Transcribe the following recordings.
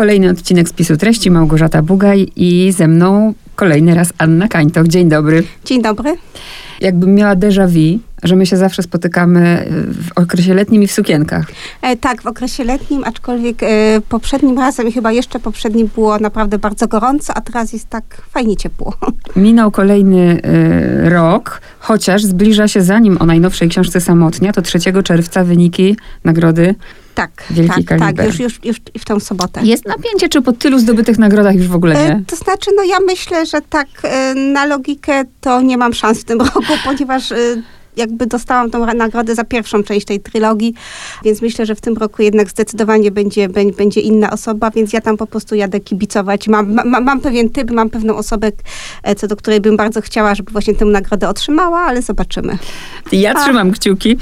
kolejny odcinek spisu treści Małgorzata Bugaj i ze mną kolejny raz Anna Kańtoch. Dzień dobry. Dzień dobry. Jakbym miała déjà vu, że my się zawsze spotykamy w okresie letnim i w sukienkach. E, tak, w okresie letnim, aczkolwiek e, poprzednim razem i chyba jeszcze poprzednim było naprawdę bardzo gorąco, a teraz jest tak fajnie ciepło. Minął kolejny e, rok, chociaż zbliża się zanim o najnowszej książce Samotnia, to 3 czerwca wyniki nagrody Tak, Wielki tak, kaliber. tak, już, już, już w tą sobotę. Jest napięcie, czy po tylu zdobytych nagrodach już w ogóle nie? E, to znaczy, no ja myślę, że tak e, na logikę to nie mam szans w tym roku, ponieważ e, jakby dostałam tą nagrodę za pierwszą część tej trylogii, więc myślę, że w tym roku jednak zdecydowanie będzie, będzie, inna osoba, więc ja tam po prostu jadę kibicować. Mam, ma, mam pewien typ, mam pewną osobę, e, co do której bym bardzo chciała, żeby właśnie tę nagrodę otrzymała, ale zobaczymy. Ja trzymam kciuki,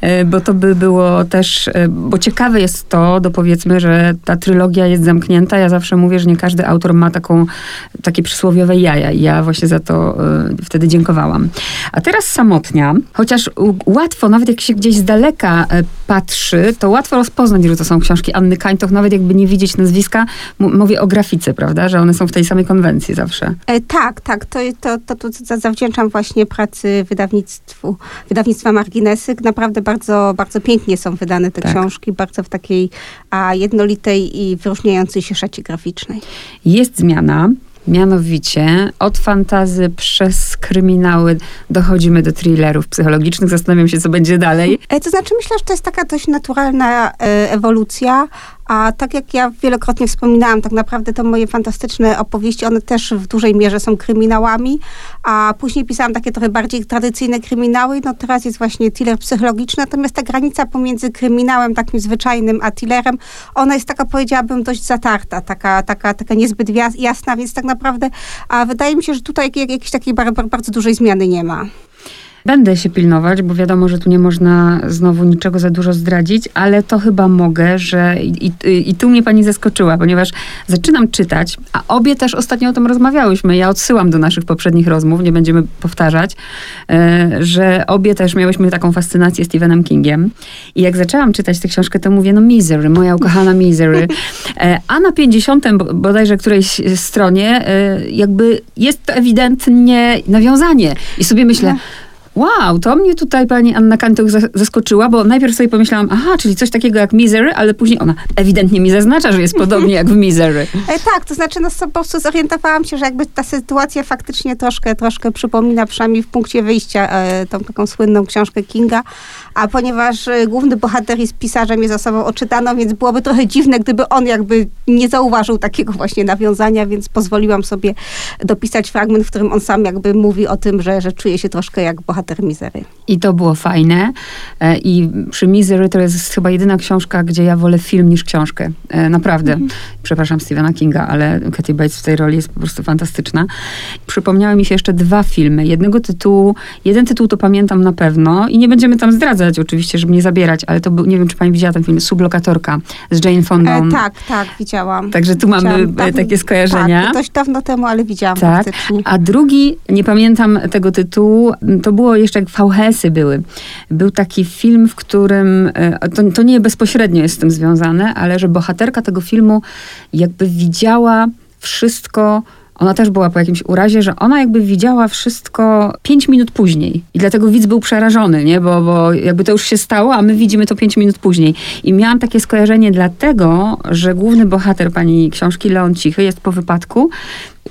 e, bo to by było też, e, bo ciekawe jest to, dopowiedzmy, że ta trylogia jest zamknięta. Ja zawsze mówię, że nie każdy autor ma taką, takie przysłowiowe jaja i ja właśnie za to wtedy dziękowałam. A teraz Samotnia, chociaż łatwo, nawet jak się gdzieś z daleka e, patrzy, to łatwo rozpoznać, że to są książki Anny Kańtoch, nawet jakby nie widzieć nazwiska. M- mówię o grafice, prawda, że one są w tej samej konwencji zawsze. E, tak, tak, to, to, to, to za- zawdzięczam właśnie pracy wydawnictwu, wydawnictwa Marginesy. Naprawdę bardzo, bardzo pięknie są wydane te Tak. książki, bardzo w takiej a, jednolitej i wyróżniającej się szacie graficznej. Jest zmiana, mianowicie od fantazy przez kryminały dochodzimy do thrillerów psychologicznych. Zastanawiam się, co będzie dalej. E, To znaczy, myślę, że to jest taka dość naturalna e, ewolucja, a tak jak ja wielokrotnie wspominałam, tak naprawdę te moje fantastyczne opowieści, one też w dużej mierze są kryminałami, a później pisałam takie trochę bardziej tradycyjne kryminały, no teraz jest właśnie thriller psychologiczny, natomiast ta granica pomiędzy kryminałem takim zwyczajnym, a thrillerem, ona jest taka, powiedziałabym, dość zatarta, taka, taka, taka niezbyt jas- jasna, więc tak naprawdę a wydaje mi się, że tutaj jak- jakiejś takiej bar- bar- bardzo dużej zmiany nie ma. Będę się pilnować, bo wiadomo, że tu nie można znowu niczego za dużo zdradzić, ale to chyba mogę, że i, i, i tu mnie pani zaskoczyła, ponieważ zaczynam czytać, a obie też ostatnio o tym rozmawiałyśmy. Ja odsyłam do naszych poprzednich rozmów, nie będziemy powtarzać, e, że obie też miałyśmy taką fascynację Stephenem Kingiem. I jak zaczęłam czytać tę książkę, to mówię, no Misery, moja ukochana Misery. E, a na 50 bo- bodajże którejś stronie e, jakby jest to ewidentnie nawiązanie. I sobie myślę, Wow, to mnie tutaj pani Anna Kantok za- zaskoczyła, bo najpierw sobie pomyślałam, aha, czyli coś takiego jak Misery, ale później ona ewidentnie mi zaznacza, że jest podobnie jak w Misery. E, tak, to znaczy no, po prostu zorientowałam się, że jakby ta sytuacja faktycznie troszkę, troszkę przypomina przynajmniej w punkcie wyjścia e, tą taką słynną książkę Kinga, a ponieważ e, główny bohater jest pisarzem, jest osobą oczytaną, więc byłoby trochę dziwne, gdyby on jakby nie zauważył takiego właśnie nawiązania, więc pozwoliłam sobie dopisać fragment, w którym on sam jakby mówi o tym, że, że czuje się troszkę jak bohater Misery. I to było fajne. E, I przy Misery to jest chyba jedyna książka, gdzie ja wolę film niż książkę. E, Naprawdę. Przepraszam Stephena Kinga, ale Katy Bates w tej roli jest po prostu fantastyczna. Przypomniały mi się jeszcze dwa filmy. Jednego tytułu, jeden tytuł to pamiętam na pewno i nie będziemy tam zdradzać oczywiście, żeby nie zabierać, ale to był, nie wiem, czy pani widziała ten film, Sublokatorka z Jane Fondą. E, tak, tak, widziałam. Także tu mamy Widziałam e, dawno- takie skojarzenia. Tak, dość dawno temu, ale widziałam Tak, faktycznie. a drugi, nie pamiętam tego tytułu, to było jeszcze jak VHS-y były. Był taki film, w którym, e, to, to nie bezpośrednio jest z tym związane, ale że bohaterka tego filmu jakby widziała wszystko, ona też była po jakimś urazie, że ona jakby widziała wszystko pięć minut później. I dlatego widz był przerażony, nie? Bo, bo jakby to już się stało, a my widzimy to pięć minut później. I miałam takie skojarzenie dlatego, że główny bohater pani książki, Leon Cichy, jest po wypadku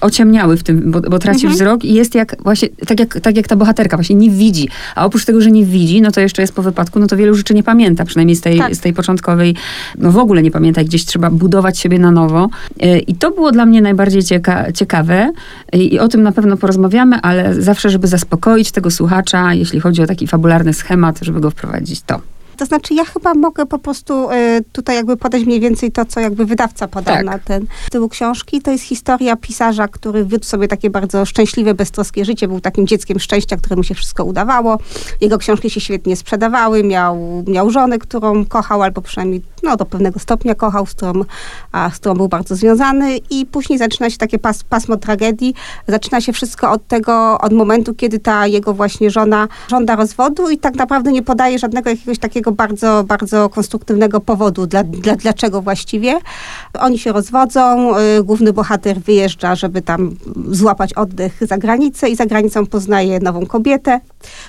ociemniały w tym, bo, bo traci wzrok i jest jak właśnie, tak jak, tak jak ta bohaterka, właśnie nie widzi. A oprócz tego, że nie widzi, no to jeszcze jest po wypadku, no to wielu rzeczy nie pamięta, przynajmniej z tej, Tak. z tej początkowej, no w ogóle nie pamięta, i gdzieś trzeba budować siebie na nowo. E, I to było dla mnie najbardziej cieka ciekawe I, i o tym na pewno porozmawiamy, ale zawsze, żeby zaspokoić tego słuchacza, jeśli chodzi o taki fabularny schemat, żeby go wprowadzić, to. To znaczy, ja chyba mogę po prostu e, tutaj jakby podać mniej więcej to, co jakby wydawca podał Tak. na ten tytuł książki. To jest historia pisarza, który wiódł sobie takie bardzo szczęśliwe, beztroskie życie. Był takim dzieckiem szczęścia, któremu się wszystko udawało. Jego książki się świetnie sprzedawały. Miał, miał żonę, którą kochał, albo przynajmniej no, do pewnego stopnia kochał, z którą, a, z którą był bardzo związany i później zaczyna się takie pas, pasmo tragedii. Zaczyna się wszystko od tego, od momentu, kiedy ta jego właśnie żona żąda rozwodu i tak naprawdę nie podaje żadnego jakiegoś takiego bardzo, bardzo konstruktywnego powodu, dla, dla, dlaczego właściwie. Oni się rozwodzą, y, główny bohater wyjeżdża, żeby tam złapać oddech za granicę i za granicą poznaje nową kobietę,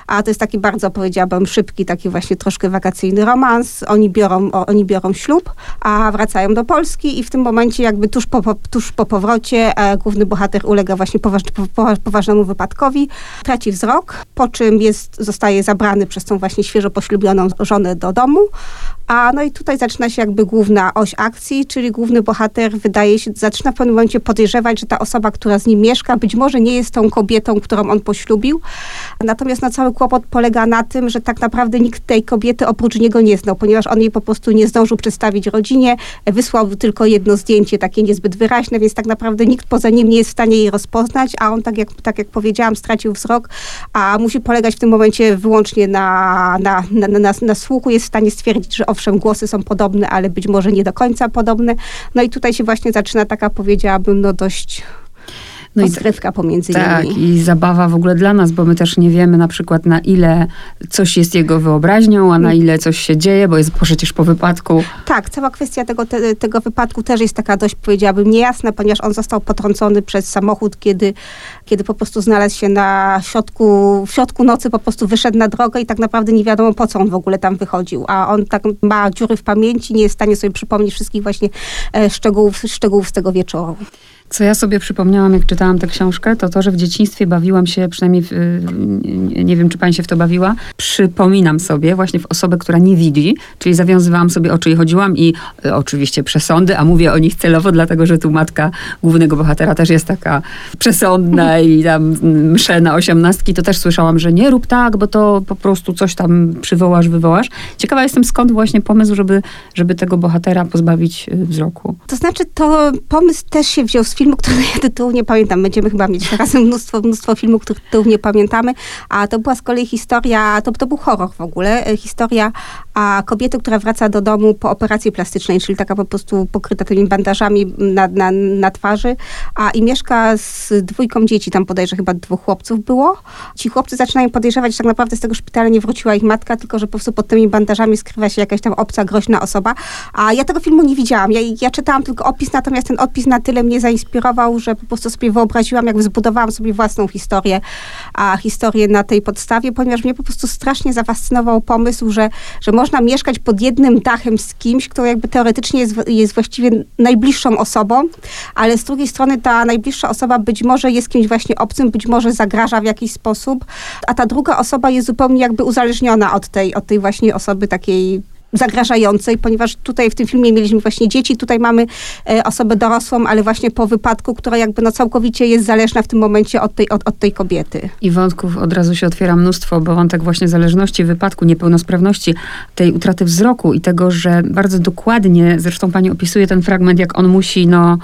a to jest taki bardzo, powiedziałabym, szybki, taki właśnie troszkę wakacyjny romans. Oni biorą, oni biorą ślub, a wracają do Polski i w tym momencie jakby tuż po, tuż po powrocie e, główny bohater ulega właśnie poważ, po, poważnemu wypadkowi, traci wzrok, po czym jest, zostaje zabrany przez tą właśnie świeżo poślubioną żonę do domu, a no i tutaj zaczyna się jakby główna oś akcji, czyli główny bohater wydaje się, zaczyna w pewnym momencie podejrzewać, że ta osoba, która z nim mieszka, być może nie jest tą kobietą, którą on poślubił. Natomiast no, cały kłopot polega na tym, że tak naprawdę nikt tej kobiety oprócz niego nie znał, ponieważ on jej po prostu nie zdążył przedstawić rodzinie, wysłał tylko jedno zdjęcie, takie niezbyt wyraźne, więc tak naprawdę nikt poza nim nie jest w stanie jej rozpoznać, a on, tak jak, tak jak powiedziałam, stracił wzrok, a musi polegać w tym momencie wyłącznie na, na, na, na, na słuchu, jest w stanie stwierdzić, że owszem, głosy są podobne, ale być może nie do końca podobne. No i tutaj się właśnie zaczyna taka, powiedziałabym, no dość no rozgrywka pomiędzy tak, nimi. Tak, i zabawa w ogóle dla nas, bo my też nie wiemy na przykład na ile coś jest jego wyobraźnią, a na mm. ile coś się dzieje, bo jest przecież po wypadku. Tak, cała kwestia tego, te, tego wypadku też jest taka dość, powiedziałabym, niejasna, ponieważ on został potrącony przez samochód, kiedy, kiedy po prostu znalazł się na środku, w środku nocy, po prostu wyszedł na drogę i tak naprawdę nie wiadomo po co on w ogóle tam wychodził, a on tak ma dziury w pamięci, nie jest w stanie sobie przypomnieć wszystkich właśnie e, szczegółów, szczegółów z tego wieczoru. Co ja sobie przypomniałam, jak czytałam tę książkę, to to, że w dzieciństwie bawiłam się, przynajmniej w, nie wiem, czy pani się w to bawiła, przypominam sobie właśnie w osobę, która nie widzi, czyli zawiązywałam sobie oczy i chodziłam i e, oczywiście przesądy, a mówię o nich celowo, dlatego, że tu matka głównego bohatera też jest taka przesądna i tam msze na osiemnastki, to też słyszałam, że nie rób tak, bo to po prostu coś tam przywołasz, wywołasz. Ciekawa jestem, skąd właśnie pomysł, żeby, żeby tego bohatera pozbawić e, wzroku. To znaczy, to pomysł też się wziął z filmu, ja tytułu nie pamiętam. Będziemy chyba mieć razem mnóstwo, mnóstwo filmów, których tytułów nie pamiętamy. A to była z kolei historia, to, to był horror w ogóle, e, historia a kobiety, która wraca do domu po operacji plastycznej, czyli taka po prostu pokryta tymi bandażami na, na, na twarzy, a i mieszka z dwójką dzieci, tam podejrzewam chyba dwóch chłopców było. Ci chłopcy zaczynają podejrzewać, że tak naprawdę z tego szpitala nie wróciła ich matka, tylko że po prostu pod tymi bandażami skrywa się jakaś tam obca, groźna osoba. A ja tego filmu nie widziałam. Ja, ja czytałam tylko opis, natomiast ten opis na tyle mnie zainspirował, zainspirował, że po prostu sobie wyobraziłam, jak zbudowałam sobie własną historię, a historię na tej podstawie, ponieważ mnie po prostu strasznie zafascynował pomysł, że, że można mieszkać pod jednym dachem z kimś, kto jakby teoretycznie jest, jest właściwie najbliższą osobą, ale z drugiej strony ta najbliższa osoba być może jest kimś właśnie obcym, być może zagraża w jakiś sposób, a ta druga osoba jest zupełnie jakby uzależniona od tej, od tej właśnie osoby takiej zagrażającej, ponieważ tutaj w tym filmie mieliśmy właśnie dzieci, tutaj mamy e, osobę dorosłą, ale właśnie po wypadku, która jakby no całkowicie jest zależna w tym momencie od tej, od, od tej kobiety. I wątków od razu się otwiera mnóstwo, bo wątek właśnie zależności, wypadku, niepełnosprawności, tej utraty wzroku i tego, że bardzo dokładnie, zresztą pani opisuje ten fragment, jak on musi no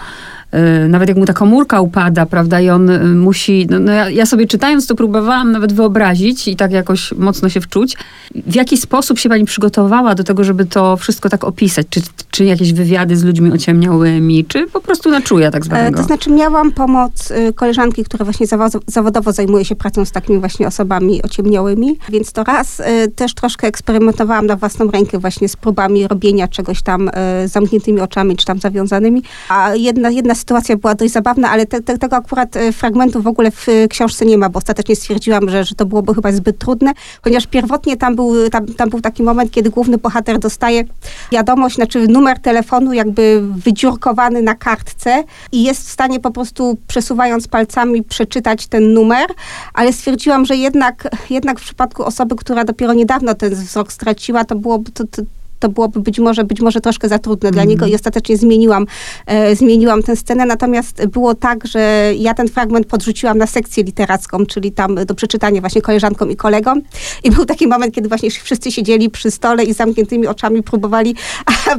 nawet jak mu ta komórka upada, prawda, i on y, musi, no, no ja, ja, sobie czytając to próbowałam nawet wyobrazić i tak jakoś mocno się wczuć, w jaki sposób się pani przygotowała do tego, żeby to wszystko tak opisać? Czy, czy jakieś wywiady z ludźmi ociemniałymi, czy po prostu na czuja tak zwanego? E, to znaczy miałam pomoc y, koleżanki, która właśnie zawodowo zajmuje się pracą z takimi właśnie osobami ociemniałymi, więc to raz też troszkę eksperymentowałam na własną rękę właśnie z próbami robienia czegoś tam z zamkniętymi oczami, czy tam zawiązanymi, a jedna, jedna sytuacja była dość zabawna, ale te, te, tego akurat e, fragmentu w ogóle w książce nie ma, bo ostatecznie stwierdziłam, że, że to byłoby chyba zbyt trudne, ponieważ pierwotnie tam był, tam, tam był taki moment, kiedy główny bohater dostaje wiadomość, znaczy numer telefonu jakby wydziurkowany na kartce i jest w stanie po prostu przesuwając palcami przeczytać ten numer, ale stwierdziłam, że jednak, jednak w przypadku osoby, która dopiero niedawno ten wzrok straciła, to byłoby to, to to byłoby być może, być może troszkę za trudne mm. dla niego i ostatecznie zmieniłam, e, zmieniłam tę scenę. Natomiast było tak, że ja ten fragment podrzuciłam na sekcję literacką, czyli tam do przeczytania właśnie koleżankom i kolegom. I był taki moment, kiedy właśnie wszyscy siedzieli przy stole i z zamkniętymi oczami próbowali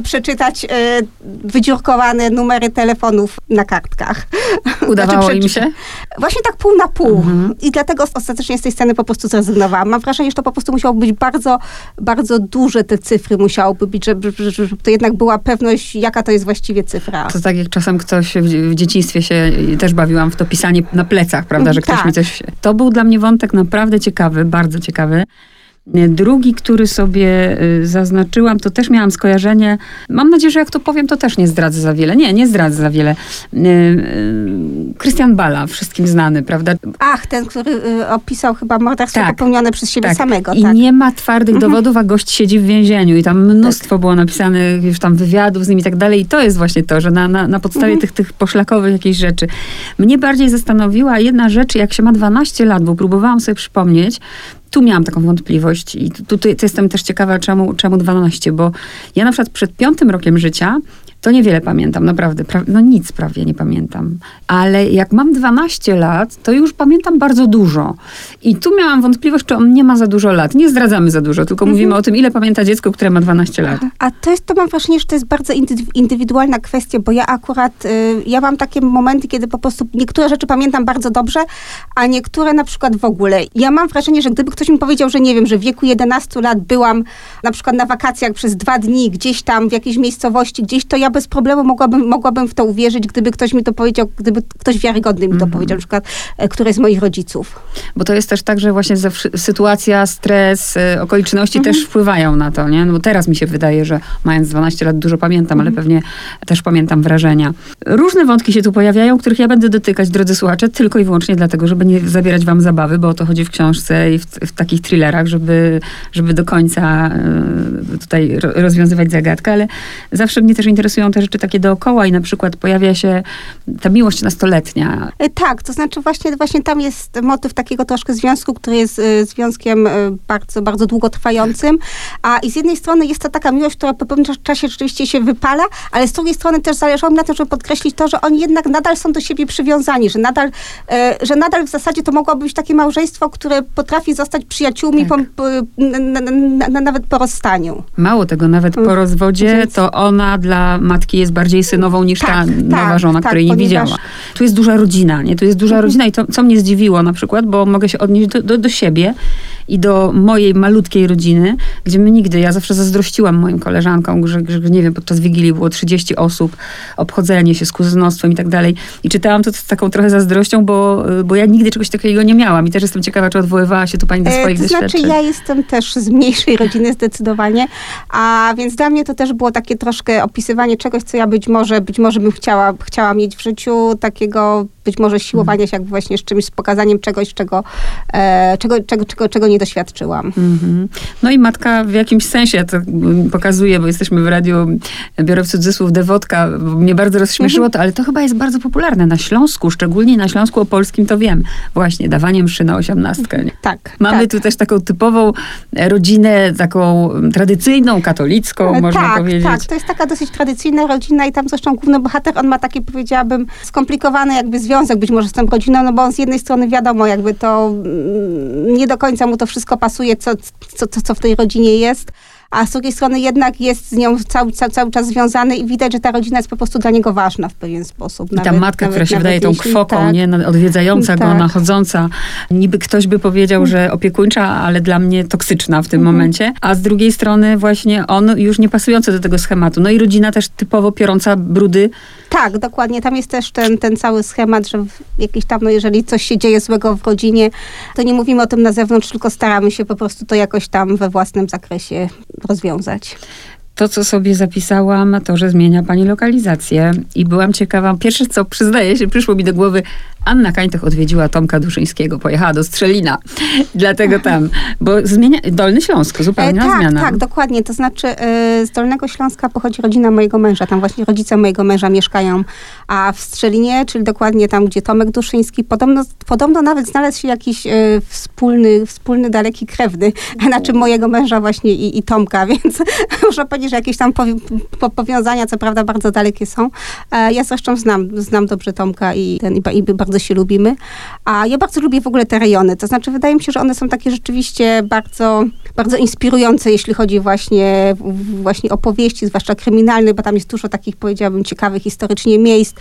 przeczytać e, wydziurkowane numery telefonów na kartkach. Udawało znaczy, im się? Właśnie tak pół na pół. Mhm. I dlatego ostatecznie z tej sceny po prostu zrezygnowałam. Mam wrażenie, że to po prostu musiało być bardzo, bardzo duże te cyfry musiało musiałoby być, żeby, żeby to jednak była pewność, jaka to jest właściwie cyfra. To tak jak czasem ktoś w, w dzieciństwie się też bawiłam w to pisanie na plecach, prawda, że ktoś Tak. mi coś... To był dla mnie wątek naprawdę ciekawy, bardzo ciekawy. Drugi, który sobie y, zaznaczyłam, to też miałam skojarzenie. Mam nadzieję, że jak to powiem, to też nie zdradzę za wiele. Nie, nie zdradzę za wiele. Y, y, Krystian Bala, wszystkim znany, prawda? Ach, ten, który y, opisał chyba morderstwo Tak. popełnione przez siebie samego. I tak. nie ma twardych dowodów, a gość siedzi w więzieniu i tam mnóstwo było napisanych już tam wywiadów z nim i tak dalej. I to jest właśnie to, że na, na, na podstawie tych, tych poszlakowych jakichś rzeczy. Mnie bardziej zastanowiła jedna rzecz, jak się ma 12 lat, bo próbowałam sobie przypomnieć, tu miałam taką wątpliwość i tu, tu, tu jestem też ciekawa, czemu, czemu 12, bo ja na przykład przed piątym rokiem życia to niewiele pamiętam, naprawdę. Pra- no nic prawie nie pamiętam. Ale jak mam 12 lat, to już pamiętam bardzo dużo. I tu miałam wątpliwość, czy on nie ma za dużo lat. Nie zdradzamy za dużo, tylko mówimy o tym, ile pamięta dziecko, które ma 12 lat. A to jest, to mam wrażenie, że to jest bardzo indy- indywidualna kwestia, bo ja akurat, y, ja mam takie momenty, kiedy po prostu niektóre rzeczy pamiętam bardzo dobrze, a niektóre na przykład w ogóle. Ja mam wrażenie, że gdyby ktoś mi powiedział, że nie wiem, że w wieku 11 lat byłam na przykład na wakacjach przez dwa dni gdzieś tam w jakiejś miejscowości, gdzieś, to ja bez problemu mogłabym, mogłabym w to uwierzyć, gdyby ktoś mi to powiedział, gdyby ktoś wiarygodny mi to powiedział, na przykład e, któryś z moich rodziców. Bo to jest też tak, że właśnie sytuacja, stres, y, okoliczności też wpływają na to, nie? No bo teraz mi się wydaje, że mając 12 lat dużo pamiętam, ale pewnie też pamiętam wrażenia. Różne wątki się tu pojawiają, których ja będę dotykać, drodzy słuchacze, tylko i wyłącznie dlatego, żeby nie zabierać wam zabawy, bo o to chodzi w książce i w, w takich thrillerach, żeby, żeby do końca y, tutaj ro, rozwiązywać zagadkę, ale zawsze mnie też interesują te rzeczy takie dookoła i na przykład pojawia się ta miłość nastoletnia, E, Tak, to znaczy właśnie, właśnie tam jest motyw takiego troszkę związku, który jest e, związkiem e, bardzo, bardzo długotrwającym. A i z jednej strony jest to taka miłość, która po pewnym czas- czasie rzeczywiście się wypala, ale z drugiej strony też zależało mi na tym, żeby podkreślić to, że oni jednak nadal są do siebie przywiązani, że nadal, że nadal w zasadzie to mogłoby być takie małżeństwo, które potrafi zostać przyjaciółmi Tak. po, na, na, na, na, nawet po rozstaniu. Mało tego, nawet po Mm, rozwodzie, to ona dla matki jest bardziej synową niż ta Tak, nowa tak, żona, tak, której nie ponieważ- widziała. Tu jest duża rodzina, nie? Tu jest duża Mhm. rodzina i to, co mnie zdziwiło na przykład, bo mogę się odnieść do, do, do siebie i do mojej malutkiej rodziny, gdzie my nigdy, ja zawsze zazdrościłam moim koleżankom, że, że nie wiem, podczas Wigilii było 30 osób, obchodzenie się z kuzynostwem i tak dalej. I czytałam to z taką trochę zazdrością, bo, bo ja nigdy czegoś takiego nie miałam i też jestem ciekawa, czy odwoływała się tu pani do E, swoich To znaczy, ja jestem też z mniejszej rodziny zdecydowanie, a więc dla mnie to też było takie troszkę opisywanie czegoś, co ja być może, być może bym chciała, chciała mieć w życiu, takiego być może siłowania się jakby właśnie z czymś, z pokazaniem czegoś, czego, e, czego, czego, czego, czego nie doświadczyłam. Mhm. No i matka w jakimś sensie to pokazuje, bo jesteśmy w radiu, biorę w cudzysłów dewotka, bo mnie bardzo rozśmieszyło to, ale to chyba jest bardzo popularne na Śląsku, szczególnie na Śląsku Opolskim, to wiem. Właśnie, dawanie mszy na osiemnastkę. Tak. Mamy tak. tu też taką typową e, rodzinę, taką tradycyjną, katolicką, E, można tak, powiedzieć. Tak, to jest taka dosyć tradycyjna rodzina i tam zresztą główny bohater, on ma taki, powiedziałabym, skomplikowany jakby związek być może z tą rodziną, no bo on z jednej strony wiadomo, jakby to mm, nie do końca mu to wszystko pasuje, co, co, co, co w tej rodzinie jest, a z drugiej strony jednak jest z nią cały, cały, cały czas związany i widać, że ta rodzina jest po prostu dla niego ważna w pewien sposób. I ta matka, która się wydaje tą kwoką, tak. nie? Na- Odwiedzająca go, Tak. nachodząca. Niby ktoś by powiedział, że opiekuńcza, ale dla mnie toksyczna w tym Mhm. momencie. A z drugiej strony właśnie on już nie pasujący do tego schematu. No i rodzina też typowo piorąca brudy. Tak, dokładnie. Tam jest też ten, ten cały schemat, że jakiś tam, no jeżeli coś się dzieje złego w rodzinie, to nie mówimy o tym na zewnątrz, tylko staramy się po prostu to jakoś tam we własnym zakresie rozwiązać. To, co sobie zapisałam, to, że zmienia pani lokalizację. I byłam ciekawa. Pierwsze, co przyznaję się, przyszło mi do głowy, Anna Kańtoch odwiedziła Tomka Duszyńskiego, pojechała do Strzelina. Dlatego tam. Bo zmienia... Dolny Śląsk, zupełna E, tak, zmiana. tak, dokładnie. To znaczy e, z Dolnego Śląska pochodzi rodzina mojego męża. Tam właśnie rodzice mojego męża mieszkają a w Strzelinie, czyli dokładnie tam, gdzie Tomek Duszyński. Podobno, podobno nawet znalazł się jakiś e, wspólny, wspólny, daleki krewny, na czym mojego męża właśnie i, i Tomka, więc muszę powiedzieć, że jakieś tam powi- po, powiązania, co prawda, bardzo dalekie są. E, ja zresztą znam, znam dobrze Tomka i, ten, i, i bardzo bardzo się lubimy. A ja bardzo lubię w ogóle te rejony. To znaczy, wydaje mi się, że one są takie rzeczywiście bardzo, bardzo inspirujące, jeśli chodzi właśnie, właśnie o powieści, zwłaszcza kryminalne, bo tam jest dużo takich, powiedziałabym, ciekawych historycznie miejsc.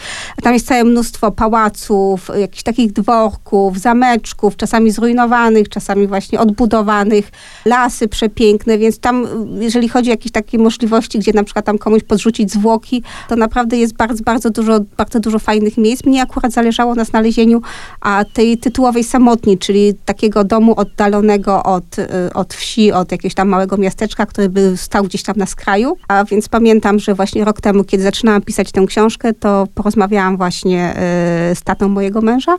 Tam jest całe mnóstwo pałaców, jakichś takich dworków, zameczków, czasami zrujnowanych, czasami właśnie odbudowanych, lasy przepiękne, więc tam, jeżeli chodzi o jakieś takie możliwości, gdzie na przykład tam komuś podrzucić zwłoki, to naprawdę jest bardzo, bardzo dużo, bardzo dużo fajnych miejsc. Mnie akurat zależało na znalezieniu a, tej tytułowej samotni, czyli takiego domu oddalonego od, y, od wsi, od jakiegoś tam małego miasteczka, który by stał gdzieś tam na skraju. A więc pamiętam, że właśnie rok temu, kiedy zaczynałam pisać tę książkę, to porozmawiałam właśnie y, z tatą mojego męża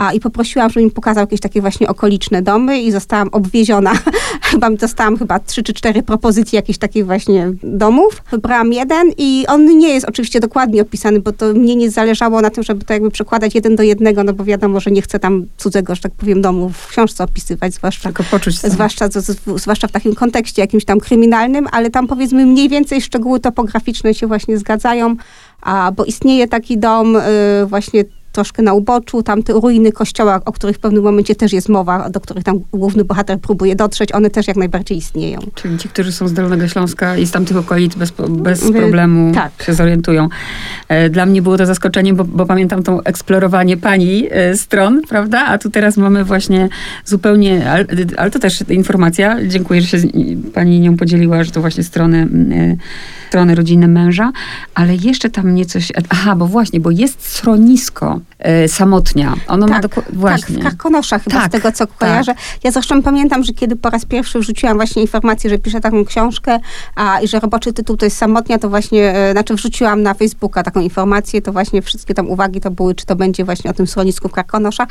a, i poprosiłam, żeby mi pokazał jakieś takie właśnie okoliczne domy i zostałam obwieziona. chyba dostałam chyba trzy czy cztery propozycje jakichś takich właśnie domów. Wybrałam jeden i on nie jest oczywiście dokładnie opisany, bo to mnie nie zależało na tym, żeby to jakby przekładać jeden do jednego, no bo wiadomo, że nie chcę tam cudzego, że tak powiem, domu w książce opisywać, zwłaszcza, Tylko poczuć zwłaszcza, zwłaszcza w takim kontekście jakimś tam kryminalnym, ale tam powiedzmy mniej więcej szczegóły topograficzne się właśnie zgadzają, a, bo istnieje taki dom y, właśnie troszkę na uboczu, tam te ruiny kościoła, o których w pewnym momencie też jest mowa, do których tam główny bohater próbuje dotrzeć, one też jak najbardziej istnieją. Czyli ci, którzy są z Dolnego Śląska i z tamtych okolic bez, bez problemu tak. się zorientują. E, dla mnie było to zaskoczenie, bo, bo pamiętam to eksplorowanie pani e, stron, prawda? A tu teraz mamy właśnie zupełnie, ale, ale to też informacja, dziękuję, że się pani nią podzieliła, że to właśnie strony e, strony rodzinne męża, ale jeszcze tam mnie coś... Aha, bo właśnie, bo jest schronisko e, samotnia. Ono tak, ma dokładnie... Właśnie. Tak, w Karkonoszach chyba, tak, z tego co tak. kojarzę. Ja zresztą pamiętam, że kiedy po raz pierwszy wrzuciłam właśnie informację, że piszę taką książkę a, i że roboczy tytuł to jest samotnia, to właśnie, e, znaczy wrzuciłam na Facebooka taką informację, to właśnie wszystkie tam uwagi to były, czy to będzie właśnie o tym schronisku w Karkonoszach.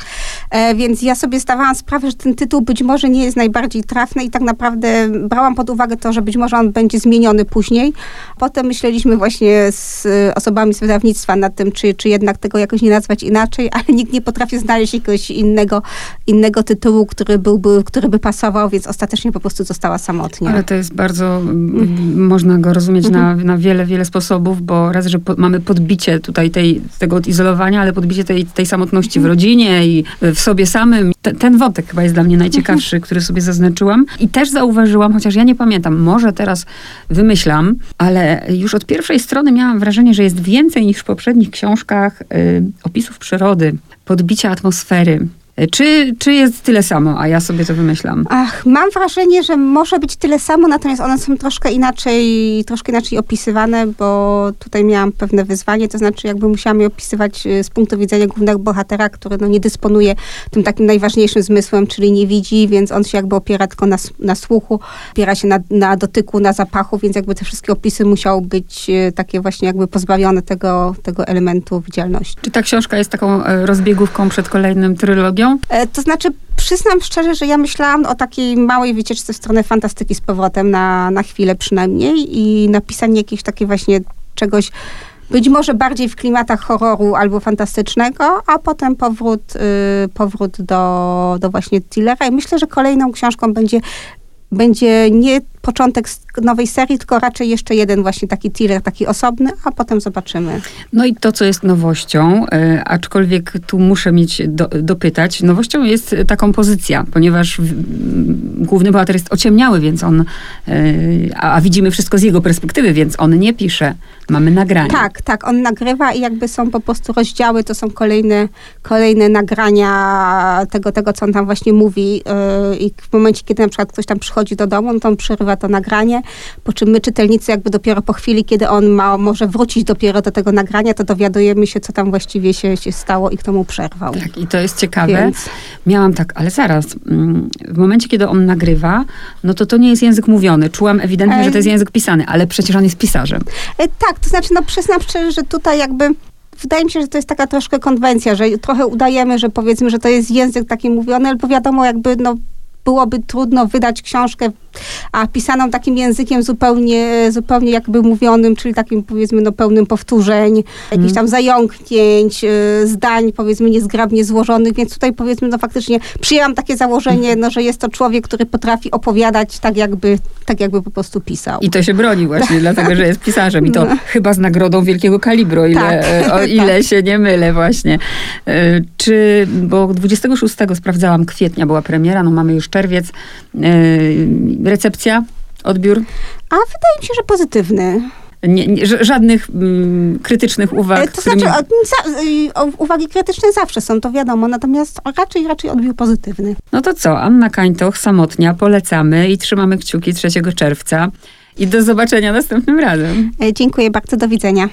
E, więc ja sobie zdawałam sprawę, że ten tytuł być może nie jest najbardziej trafny i tak naprawdę brałam pod uwagę to, że być może on będzie zmieniony później, Potem myśleliśmy właśnie z osobami z wydawnictwa nad tym, czy, czy jednak tego jakoś nie nazwać inaczej, ale nikt nie potrafi znaleźć jakiegoś innego, innego tytułu, który, byłby, który by pasował, więc ostatecznie po prostu została samotnie. Ale to jest bardzo, mm. można go rozumieć na, mhm. na wiele, wiele sposobów, bo raz, że po, mamy podbicie tutaj tej, tego odizolowania, ale podbicie tej, tej samotności w mhm. rodzinie i w sobie samym. Ten, ten wątek chyba jest dla mnie najciekawszy, mhm. który sobie zaznaczyłam. I też zauważyłam, chociaż ja nie pamiętam, może teraz wymyślam, ale już od pierwszej strony miałam wrażenie, że jest więcej niż w poprzednich książkach y, opisów przyrody, podbicia atmosfery. Czy, czy jest tyle samo, a ja sobie to wymyślam? Ach, mam wrażenie, że może być tyle samo, natomiast one są troszkę inaczej, troszkę inaczej opisywane, bo tutaj miałam pewne wyzwanie, to znaczy jakby musiałam je opisywać y, z punktu widzenia głównego bohatera, który no, nie dysponuje tym takim najważniejszym zmysłem, czyli nie widzi, więc on się jakby opiera tylko na, na słuchu, opiera się na, na dotyku, na zapachu, więc jakby te wszystkie opisy musiały być y, takie właśnie jakby pozbawione tego, tego elementu widzialności. Czy ta książka jest taką e, rozbiegówką przed kolejnym trylogią? E, to znaczy, przyznam szczerze, że ja myślałam o takiej małej wycieczce w stronę fantastyki z powrotem na, na chwilę przynajmniej i napisanie jakiegoś takiego właśnie czegoś być może bardziej w klimatach horroru albo fantastycznego, a potem powrót, y, powrót do, do właśnie thrillera. I myślę, że kolejną książką będzie będzie nie początek nowej serii, tylko raczej jeszcze jeden właśnie taki thriller, taki osobny, a potem zobaczymy. No i to, co jest nowością, e, aczkolwiek tu muszę mieć do, dopytać, nowością jest ta kompozycja, ponieważ w, główny bohater jest ociemniały, więc on, e, a, a, widzimy wszystko z jego perspektywy, więc on nie pisze. Mamy nagrania. Tak, tak, on nagrywa i jakby są po prostu rozdziały, to są kolejne, kolejne nagrania tego, tego, co on tam właśnie mówi yy, i w momencie, kiedy na przykład ktoś tam przychodzi do domu, to on przerywa to nagranie, po czym my czytelnicy jakby dopiero po chwili, kiedy on ma, może wrócić dopiero do tego nagrania, to dowiadujemy się, co tam właściwie się, się stało i kto mu przerwał. Tak, i to jest ciekawe. Więc... Miałam tak, ale zaraz, mm, w momencie, kiedy on nagrywa, no to to nie jest język mówiony. Czułam ewidentnie, że to jest język pisany, ale przecież on jest pisarzem. E, tak, to znaczy, no przyznam szczerze, że tutaj jakby wydaje mi się, że to jest taka troszkę konwencja, że trochę udajemy, że powiedzmy, że to jest język taki mówiony, ale bo wiadomo, jakby no byłoby trudno wydać książkę a pisaną takim językiem zupełnie, zupełnie jakby mówionym, czyli takim powiedzmy no, pełnym powtórzeń, jakichś tam zająknięć, y, zdań powiedzmy niezgrabnie złożonych, więc tutaj powiedzmy no faktycznie przyjęłam takie założenie, no, że jest to człowiek, który potrafi opowiadać tak jakby, tak jakby po prostu pisał. I to się broni właśnie, dlatego że jest pisarzem. I to chyba z nagrodą wielkiego kalibru, o ile, Tak. o ile się nie mylę właśnie. E, Czy, bo 26 sprawdzałam kwietnia była premiera, no mamy już czerwiec. E, Recepcja, odbiór? A wydaje mi się, że pozytywny. Nie, nie, żadnych mm, krytycznych uwag. E, To którymi- znaczy, za, y, uwagi krytyczne zawsze są, to wiadomo, natomiast raczej, raczej odbiór pozytywny. No to co, Anna Kańtoch, Samotnia, polecamy i trzymamy kciuki 3 czerwca. I do zobaczenia następnym razem. E, Dziękuję bardzo, do widzenia.